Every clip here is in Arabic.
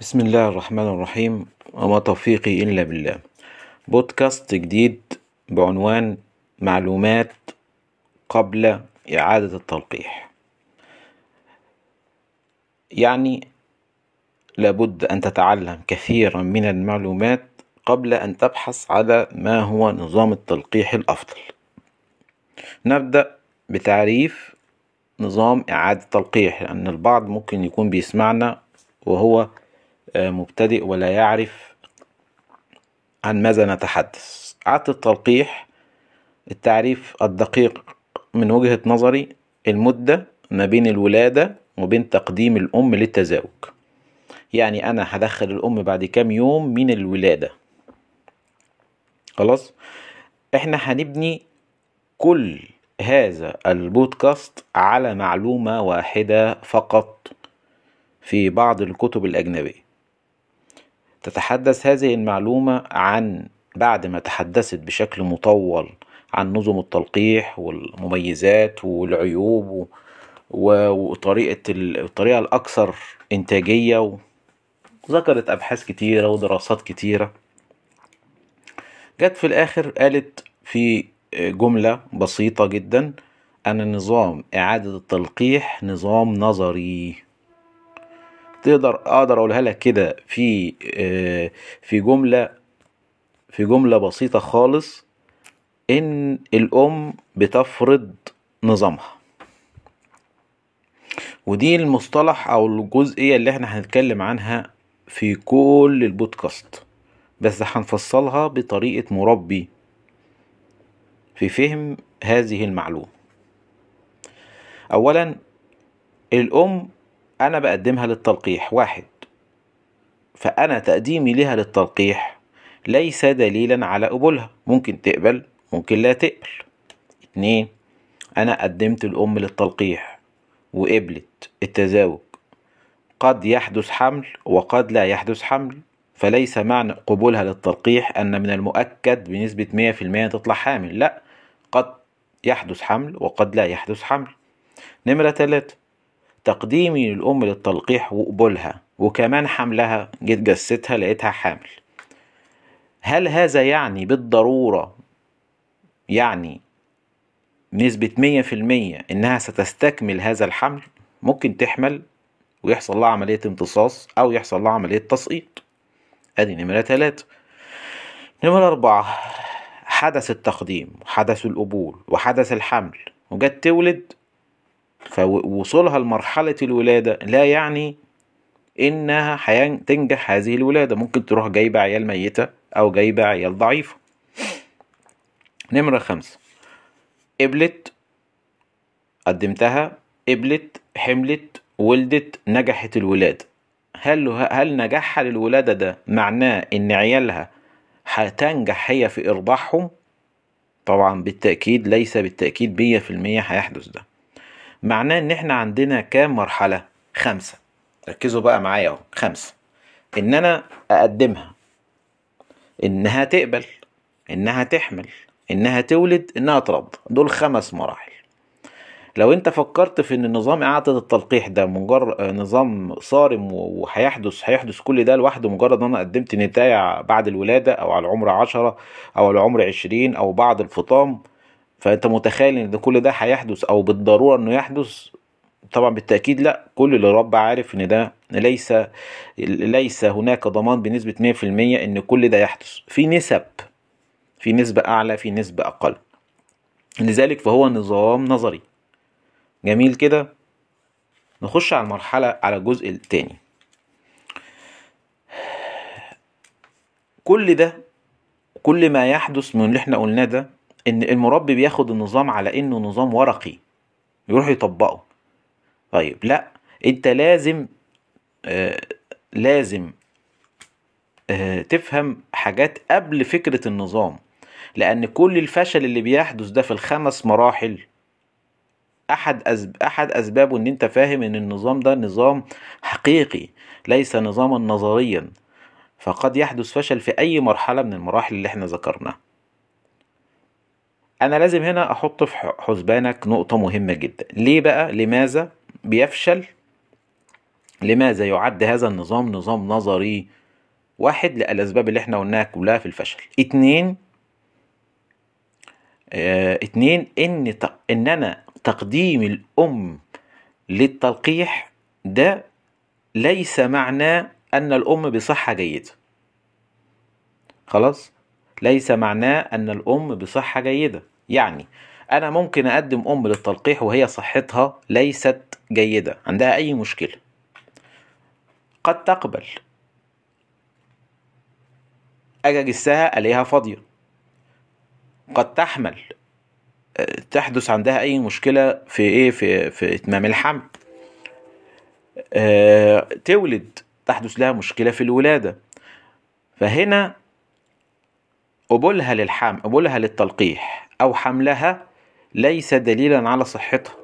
بسم الله الرحمن الرحيم وما توفيقي إلا بالله بودكاست جديد بعنوان معلومات قبل إعادة التلقيح. يعني لابد أن تتعلم كثيرا من المعلومات قبل أن تبحث على ما هو نظام التلقيح الأفضل. نبدأ بتعريف نظام إعادة تلقيح لأن البعض ممكن يكون بيسمعنا وهو مبتدئ ولا يعرف عن ماذا نتحدث. إعادة التلقيح التعريف الدقيق من وجهة نظري المدة ما بين الولادة وبين تقديم الأم للتزاوج. يعني أنا هدخل الأم بعد كام يوم من الولادة. خلاص؟ إحنا هنبني كل هذا البودكاست على معلومة واحدة فقط في بعض الكتب الأجنبية. تتحدث هذه المعلومة عن بعد ما تحدثت بشكل مطول عن نظم التلقيح والمميزات والعيوب وطريقة الطريقة الأكثر إنتاجية وذكرت أبحاث كتيرة ودراسات كتيرة. جت في الآخر قالت في جملة بسيطة جدا أن نظام إعادة التلقيح نظام نظري. تقدر أقدر أقولها لك كده في في جملة في جملة بسيطة خالص إن الأم بتفرض نظامها. ودي المصطلح أو الجزئية اللي إحنا هنتكلم عنها في كل البودكاست. بس هنفصلها بطريقة مربي في فهم هذه المعلومة. اولا الأم أنا بقدمها للتلقيح واحد. فأنا تقديمي لها للتلقيح ليس دليلا على قبولها. ممكن تقبل ممكن لا تقبل. اتنين أنا قدمت الأم للتلقيح وقبلت التزاوج. قد يحدث حمل وقد لا يحدث حمل فليس معنى قبولها للتلقيح أن من المؤكد بنسبة مية في المية تطلع حامل. لا قد يحدث حمل وقد لا يحدث حمل. نمرة تلاتة. تقديمي للأم للتلقيح وقبولها وكمان حملها جيت جستها لقيتها حامل. هل هذا يعني بالضرورة يعني نسبة مية في المية إنها ستستكمل هذا الحمل؟ ممكن تحمل ويحصل لها عملية امتصاص أو يحصل لها عملية تسقيط أدي نمرة تلاتة. نمرة أربعة. حدث التقديم وحدث القبول وحدث الحمل وجت تولد فوصولها لمرحلة الولادة لا يعني إنها تنجح هذه الولادة. ممكن تروح جايبة عيال ميتة أو جايبة عيال ضعيفة. نمرة خمسة. قبلت قدمتها. قبلت حملت ولدت نجحت الولادة. هل هل نجاحها للولادة ده معناه إن عيالها هتنجح هي في إرضاعهم؟ طبعا بالتأكيد ليس بالتأكيد مية في المية هيحدث ده. معناه إن إحنا عندنا كام مرحلة؟ خمسة. ركزوا بقى معايا أهو. خمسة. إن أنا أقدمها. إنها تقبل. إنها تحمل. إنها تولد. إنها ترضع دول خمس مراحل. لو أنت فكرت في إن نظام إعادة التلقيح ده مجرد نظام صارم وهيحدث هيحدث كل ده لوحده مجرد إن أنا قدمت نتاية بعد الولادة أو على العمر عشرة أو على العمر عشرين أو بعد الفطام فانت متخيل ان كل ده هيحدث أو بالضرورة انه يحدث؟ طبعا بالتأكيد لا. كل اللي رب عارف ان ده ليس ليس هناك ضمان بنسبة 100% ان كل ده يحدث. في نسب في نسبة أعلى في نسبة أقل. لذلك فهو نظام نظري. جميل كده؟ نخش على المرحلة على الجزء الثاني كل ده كل ما يحدث من اللي إحنا قلناه ده إن المربي بياخد النظام على إنه نظام ورقي يروح يطبقه. طيب لا أنت لازم آه لازم آه تفهم حاجات قبل فكرة النظام لأن كل الفشل اللي بيحدث ده في الخمس مراحل أحد أسب... أحد أسبابه إن أنت فاهم إن النظام ده نظام حقيقي ليس نظاما نظريا. فقد يحدث فشل في أي مرحلة من المراحل اللي إحنا ذكرناها. أنا لازم هنا أحط في حسبانك نقطة مهمة جدا. ليه بقى؟ لماذا بيفشل؟ لماذا يعد هذا النظام نظام نظري واحد للأسباب اللي إحنا قلناها كلها في الفشل؟ اتنين آه اتنين إن ان أنا تقديم الأم للتلقيح ده ليس معناه أن الأم بصحة جيدة. خلاص؟ ليس معناه أن الأم بصحة جيدة. يعني أنا ممكن أقدم أم للتلقيح وهي صحتها ليست جيدة. عندها أي مشكلة؟ قد تقبل. أجي اجسها ألاقيها فاضية. قد تحمل. تحدث عندها أي مشكلة في إيه؟ في في إتمام الحمل. أه تولد تحدث لها مشكلة في الولادة. فهنا قبولها للحمل قبولها للتلقيح أو حملها ليس دليلا على صحتها.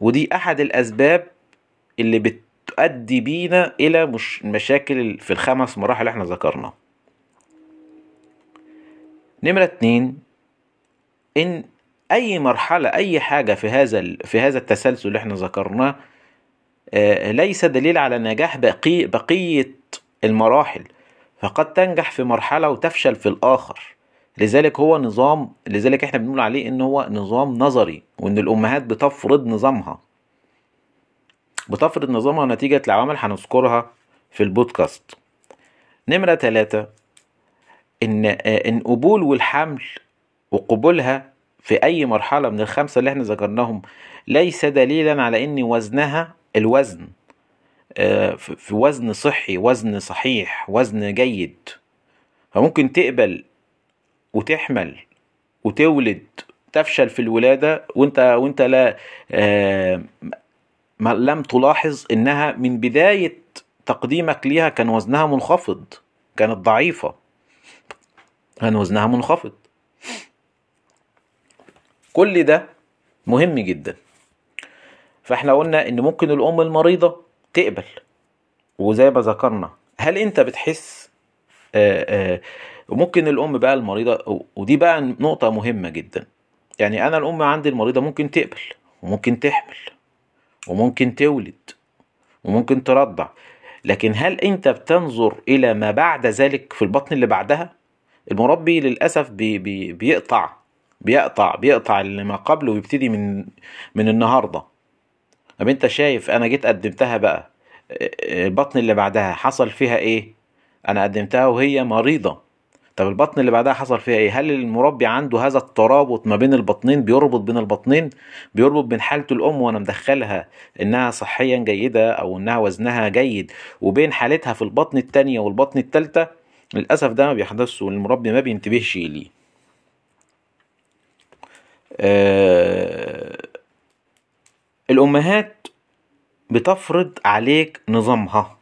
ودي أحد الأسباب اللي بتؤدي بينا إلى مش مشاكل في الخمس مراحل اللي إحنا ذكرنا نمرة اتنين إن أي مرحلة أي حاجة في هذا في هذا التسلسل اللي إحنا ذكرناه ليس دليل على نجاح بقي بقية المراحل. فقد تنجح في مرحلة وتفشل في الآخر. لذلك هو نظام لذلك إحنا بنقول عليه إن هو نظام نظري وإن الأمهات بتفرض نظامها. بتفرض نظامها نتيجة لعوامل هنذكرها في البودكاست. نمرة ثلاثة إن إن قبول والحمل وقبولها في أي مرحلة من الخمسة اللي إحنا ذكرناهم ليس دليلا على إن وزنها الوزن. في وزن صحي وزن صحيح وزن جيد. فممكن تقبل وتحمل وتولد تفشل في الولادة وانت وانت لا ما لم تلاحظ إنها من بداية تقديمك ليها كان وزنها منخفض كانت ضعيفة. كان وزنها منخفض. كل ده مهم جدا. فإحنا قلنا إن ممكن الأم المريضة تقبل. وزي ما ذكرنا هل انت بتحس آآ آآ وممكن الأم بقى المريضة ودي بقى نقطة مهمة جدا. يعني أنا الأم عندي المريضة ممكن تقبل وممكن تحمل وممكن تولد وممكن ترضع. لكن هل انت بتنظر إلى ما بعد ذلك في البطن اللي بعدها؟ المربي للأسف بي بي بيقطع بيقطع بيقطع اللي ما قبله ويبتدي من من النهارده. طب انت شايف أنا جيت قدمتها بقى البطن اللي بعدها حصل فيها إيه؟ أنا قدمتها وهي مريضة. طب البطن اللي بعدها حصل فيها إيه؟ هل المربي عنده هذا الترابط ما بين البطنين؟ بيربط بين البطنين؟ بيربط بين حالة الأم وأنا مدخلها إنها صحيا جيدة أو إنها وزنها جيد وبين حالتها في البطن التانية والبطن التالتة؟ للأسف ده ما بيحدثش والمربي ما بينتبهش ليه. آه الأمهات بتفرض عليك نظامها.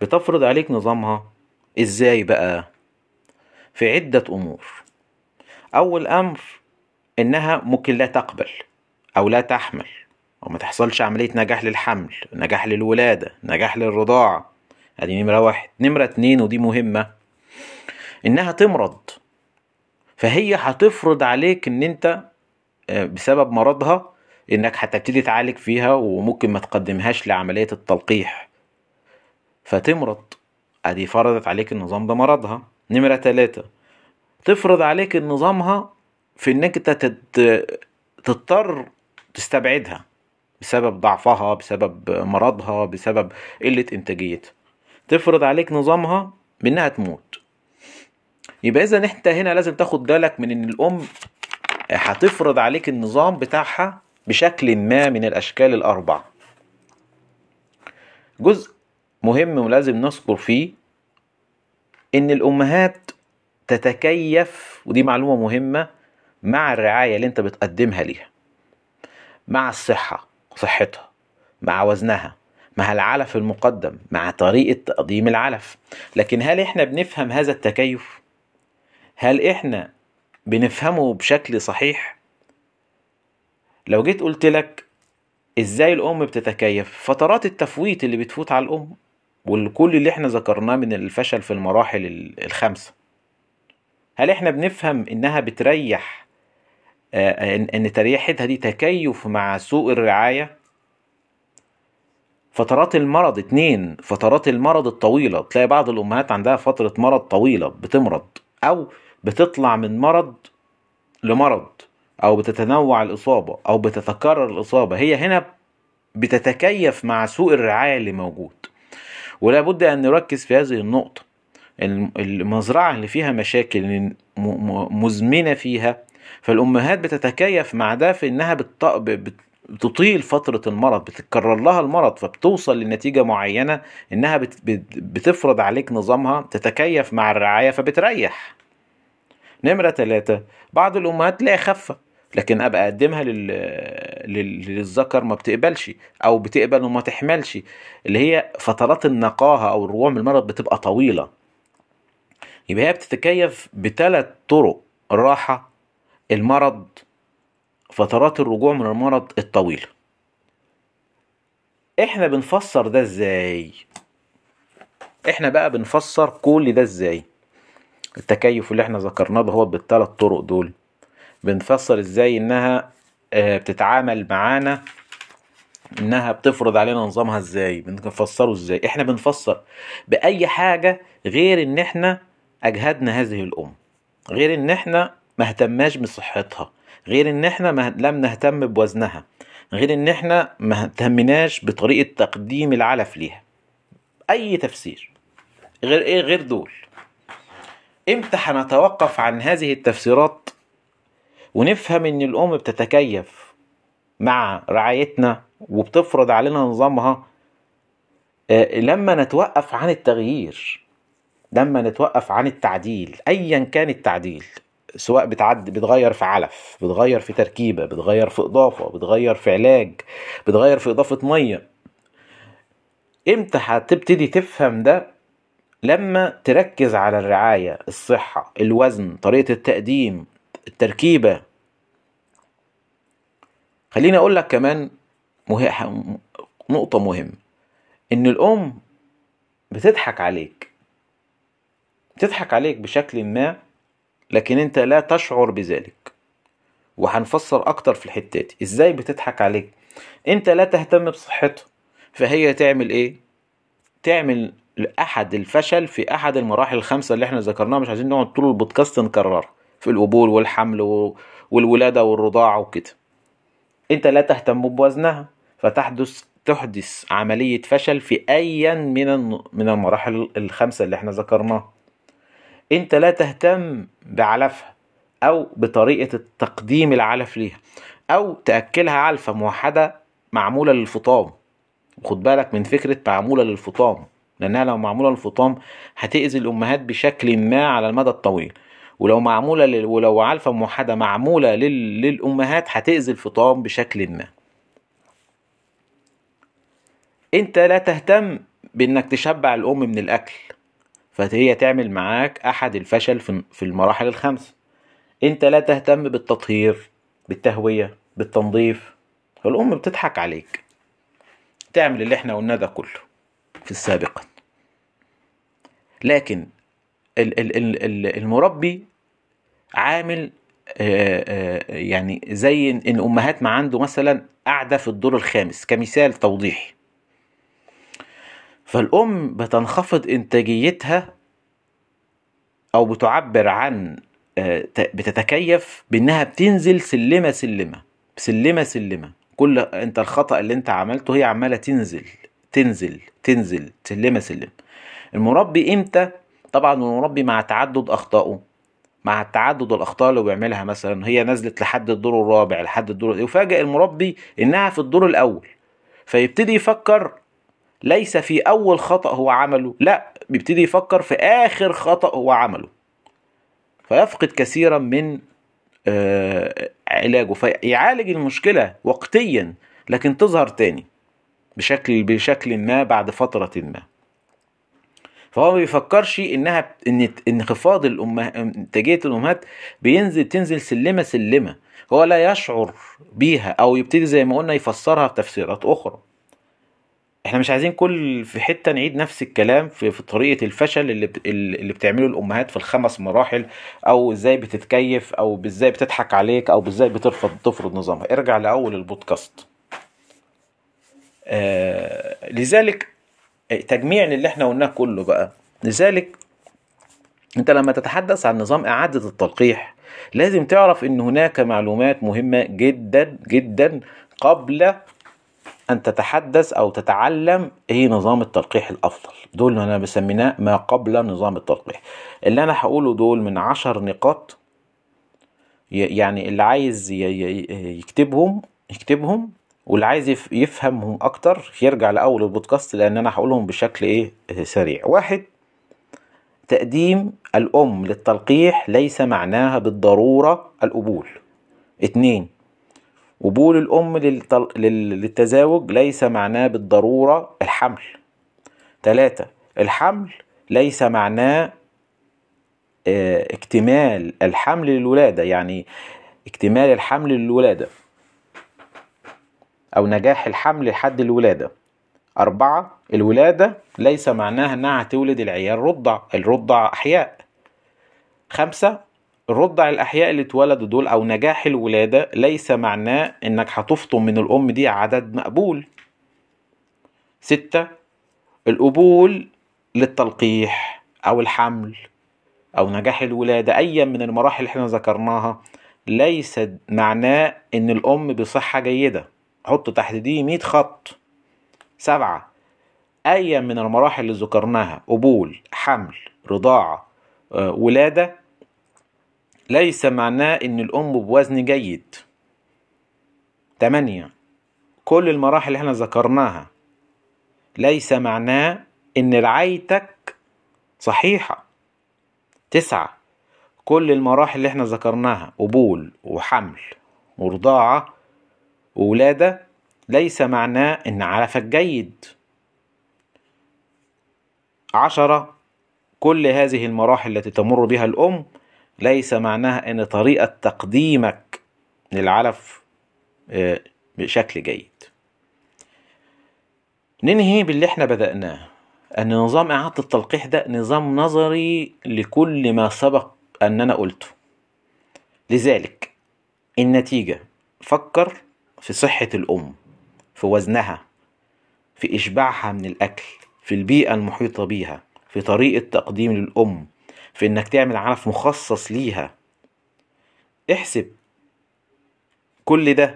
بتفرض عليك نظامها. إزاي بقى؟ في عدة أمور. أول أمر إنها ممكن لا تقبل أو لا تحمل أو ما تحصلش عملية نجاح للحمل نجاح للولادة نجاح للرضاعة. ادي نمرة واحد. نمرة اتنين ودي مهمة. إنها تمرض. فهي هتفرض عليك إن أنت بسبب مرضها إنك هتبتدي تعالج فيها وممكن ما تقدمهاش لعملية التلقيح. فتمرض. أدي فرضت عليك النظام ده مرضها. نمرة تلاتة. تفرض عليك نظامها في إنك انت تضطر تستبعدها بسبب ضعفها بسبب مرضها بسبب قلة إنتاجيتها. تفرض عليك نظامها بإنها تموت. يبقى اذا انت هنا لازم تاخد بالك من إن الأم هتفرض عليك النظام بتاعها بشكل ما من الأشكال الأربع. جزء مهم ولازم نذكر فيه إن الأمهات تتكيف ودي معلومة مهمة مع الرعاية اللي أنت بتقدمها ليها مع الصحة صحتها مع وزنها مع العلف المقدم مع طريقة تقديم العلف. لكن هل إحنا بنفهم هذا التكيف؟ هل إحنا بنفهمه بشكل صحيح؟ لو جيت قلت لك إزاي الأم بتتكيف فترات التفويت اللي بتفوت على الأم والكل اللي إحنا ذكرناه من الفشل في المراحل الخمسة. هل إحنا بنفهم إنها بتريح ان تريحتها دي تكيف مع سوء الرعاية؟ فترات المرض اتنين فترات المرض الطويلة. تلاقي بعض الأمهات عندها فترة مرض طويلة بتمرض أو بتطلع من مرض لمرض. أو بتتنوع الإصابة أو بتتكرر الإصابة هي هنا بتتكيف مع سوء الرعاية اللي موجود. ولا بد أن نركز في هذه النقطة المزرعة اللي فيها مشاكل مزمنة فيها فالأمهات بتتكيف مع ده في إنها بتطيل فترة المرض بتتكرر لها المرض فبتوصل لنتيجة معينة إنها بتفرض عليك نظامها تتكيف مع الرعاية فبتريح. نمرة ثلاثة بعض الأمهات لا خفة لكن أبقى أقدمها لل... للذكر ما بتقبلش أو بتقبل وما تحملش اللي هي فترات النقاهة أو الرجوع من المرض بتبقى طويلة. يبقى هي بتتكيف بثلاث طرق الراحه المرض فترات الرجوع من المرض الطويلة. إحنا بنفسر ده إزاي؟ إحنا بقى بنفسر كل ده إزاي؟ التكيف اللي إحنا ذكرناه هو بالثلاث طرق دول. بنفسر إزاي إنها آه، بتتعامل معانا إنها بتفرض علينا نظامها إزاي بنفسره إزاي. إحنا بنفسر بأي حاجة غير إن إحنا أجهدنا هذه الام غير إن إحنا ما اهتماش بصحتها غير إن إحنا ما لم نهتم بوزنها غير إن إحنا ما اهتمناش بطريقة تقديم العلف ليها. أي تفسير غير إيه غير دول. إمتى هنتوقف عن هذه التفسيرات؟ ونفهم إن الأم بتتكيف مع رعايتنا وبتفرض علينا نظامها آه، لما نتوقف عن التغيير لما نتوقف عن التعديل ايا كان التعديل سواء بتعد بتغير في علف بتغير في تركيبة بتغير في إضافة بتغير في علاج بتغير في إضافة مية. إمتى هتبتدي تفهم ده؟ لما تركز على الرعاية الصحة الوزن طريقة التقديم التركيبة. خليني أقول لك كمان مه... نقطة مهمة إن الأم بتضحك عليك. بتضحك عليك بشكل ما لكن أنت لا تشعر بذلك. وهنفسر أكتر في الحتة دي. إزاي بتضحك عليك؟ أنت لا تهتم بصحتها فهي تعمل إيه؟ تعمل أحد الفشل في أحد المراحل الخمسة اللي إحنا ذكرناها. مش عايزين نقعد طول البودكاست نكررها. في القبول والحمل والولادة والرضاعة وكده. انت لا تهتم بوزنها فتحدث تحدث عملية فشل في أيا من من المراحل الخمسة اللي إحنا ذكرناها. انت لا تهتم بعلفها أو بطريقة تقديم العلف ليها أو تأكلها علفة موحدة معمولة للفطام. خد بالك من فكرة معمولة للفطام لأنها لو معمولة للفطام هتأذي الأمهات بشكل ما على المدى الطويل. ولو معمولة لل... ولو علفة موحدة معمولة لل... للأمهات هتأذي الفطام بشكل ما. انت لا تهتم بإنك تشبع الأم من الأكل فهي تعمل معاك أحد الفشل في المراحل الخمسة انت لا تهتم بالتطهير بالتهوية بالتنظيف فالام بتضحك عليك. تعمل اللي إحنا قلناه ده كله في السابق لكن المربي عامل آه، آه، يعني زي إن أمهات ما عنده مثلا قاعدة في الدور الخامس كمثال توضيحي. فالأم بتنخفض إنتاجيتها أو بتعبر عن آه، بتتكيف بإنها بتنزل سلمة سلمة سلمة سلمة. كل أنت الخطأ اللي أنت عملته هي عمالة تنزل تنزل تنزل سلمة سلمة. المربي إمتى؟ طبعا المربي مع تعدد أخطائه. مع تعدد الأخطاء اللي بيعملها مثلا هي نزلت لحد الدور الرابع لحد الدور يفاجئ المربي إنها في الدور الأول. فيبتدي يفكر ليس في أول خطأ هو عمله لا بيبتدي يفكر في آخر خطأ هو عمله. فيفقد كثيرا من آه علاجه فيعالج المشكلة وقتيا لكن تظهر تاني بشكل بشكل ما بعد فترة ما. فهو ما بيفكرش إنها إن انخفاض الامه إنتاجية الأمهات بينزل تنزل سلمة سلمة. هو لا يشعر بيها أو يبتدي زي ما قلنا يفسرها بتفسيرات أخرى. إحنا مش عايزين كل في حتة نعيد نفس الكلام في, في طريقة الفشل اللي اللي بتعمله الأمهات في الخمس مراحل أو إزاي بتتكيف أو إزاي بتضحك عليك أو إزاي بترفض تفرض نظامها. ارجع لأول البودكاست. آه لذلك تجميع اللي إحنا قلناه كله بقى. لذلك أنت لما تتحدث عن نظام إعادة التلقيح لازم تعرف إن هناك معلومات مهمة جدا جدا قبل أن تتحدث أو تتعلم إيه نظام التلقيح الأفضل. دول أنا بسميناه ما قبل نظام التلقيح. اللي أنا هقوله دول من عشر نقاط يعني اللي عايز يكتبهم يكتبهم واللي عايز يف- يفهمهم أكتر يرجع لأول البودكاست لأن أنا هقولهم بشكل إيه؟ سريع. واحد تقديم الأم للتلقيح ليس معناها بالضرورة القبول. اتنين قبول الأم للتل... لل- للتزاوج ليس معناه بالضرورة الحمل. تلاتة الحمل ليس معناه آه، اكتمال الحمل للولادة يعني اكتمال الحمل للولادة. أو نجاح الحمل لحد الولادة. أربعة الولادة ليس معناها إنها هتولد العيال رضع الرضع أحياء. خمسة الرضع الأحياء اللي اتولدوا دول أو نجاح الولادة ليس معناه إنك هتفطم من الأم دي عدد مقبول. ستة القبول للتلقيح أو الحمل أو نجاح الولادة أيا من المراحل اللي إحنا ذكرناها. ليس معناه إن الأم بصحة جيدة. حط تحت دي 100 خط. سبعة. أي من المراحل اللي ذكرناها؟ قبول حمل رضاعة. آه، ولادة. ليس معناه إن الأم بوزن جيد. تمانية. كل المراحل اللي إحنا ذكرناها. ليس معناه إن رعايتك صحيحة. تسعة. كل المراحل اللي إحنا ذكرناها قبول وحمل ورضاعة وولادة ليس معناه إن علفك جيد. عشرة كل هذه المراحل التي تمر بها الأم ليس معناها أن طريقة تقديمك للعلف آه، بشكل جيد. ننهي باللي إحنا بدأناه. أن نظام إعادة التلقيح ده نظام نظري لكل ما سبق أننا قلته. لذلك النتيجة فكر في صحة الأم في وزنها في إشباعها من الأكل في البيئة المحيطة بيها في طريقة تقديم للأم في إنك تعمل علف مخصص ليها. احسب كل ده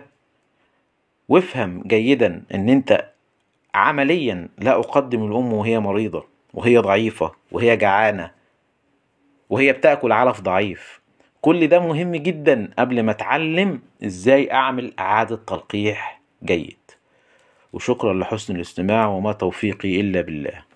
وافهم جيدا إن أنت عمليا لا أقدم الأم وهي مريضة وهي ضعيفة وهي جعانة وهي بتأكل علف ضعيف. كل ده مهم جدا قبل ما أتعلم إزاي أعمل إعادة تلقيح جيد. وشكرا لحسن الاستماع وما توفيقي إلا بالله.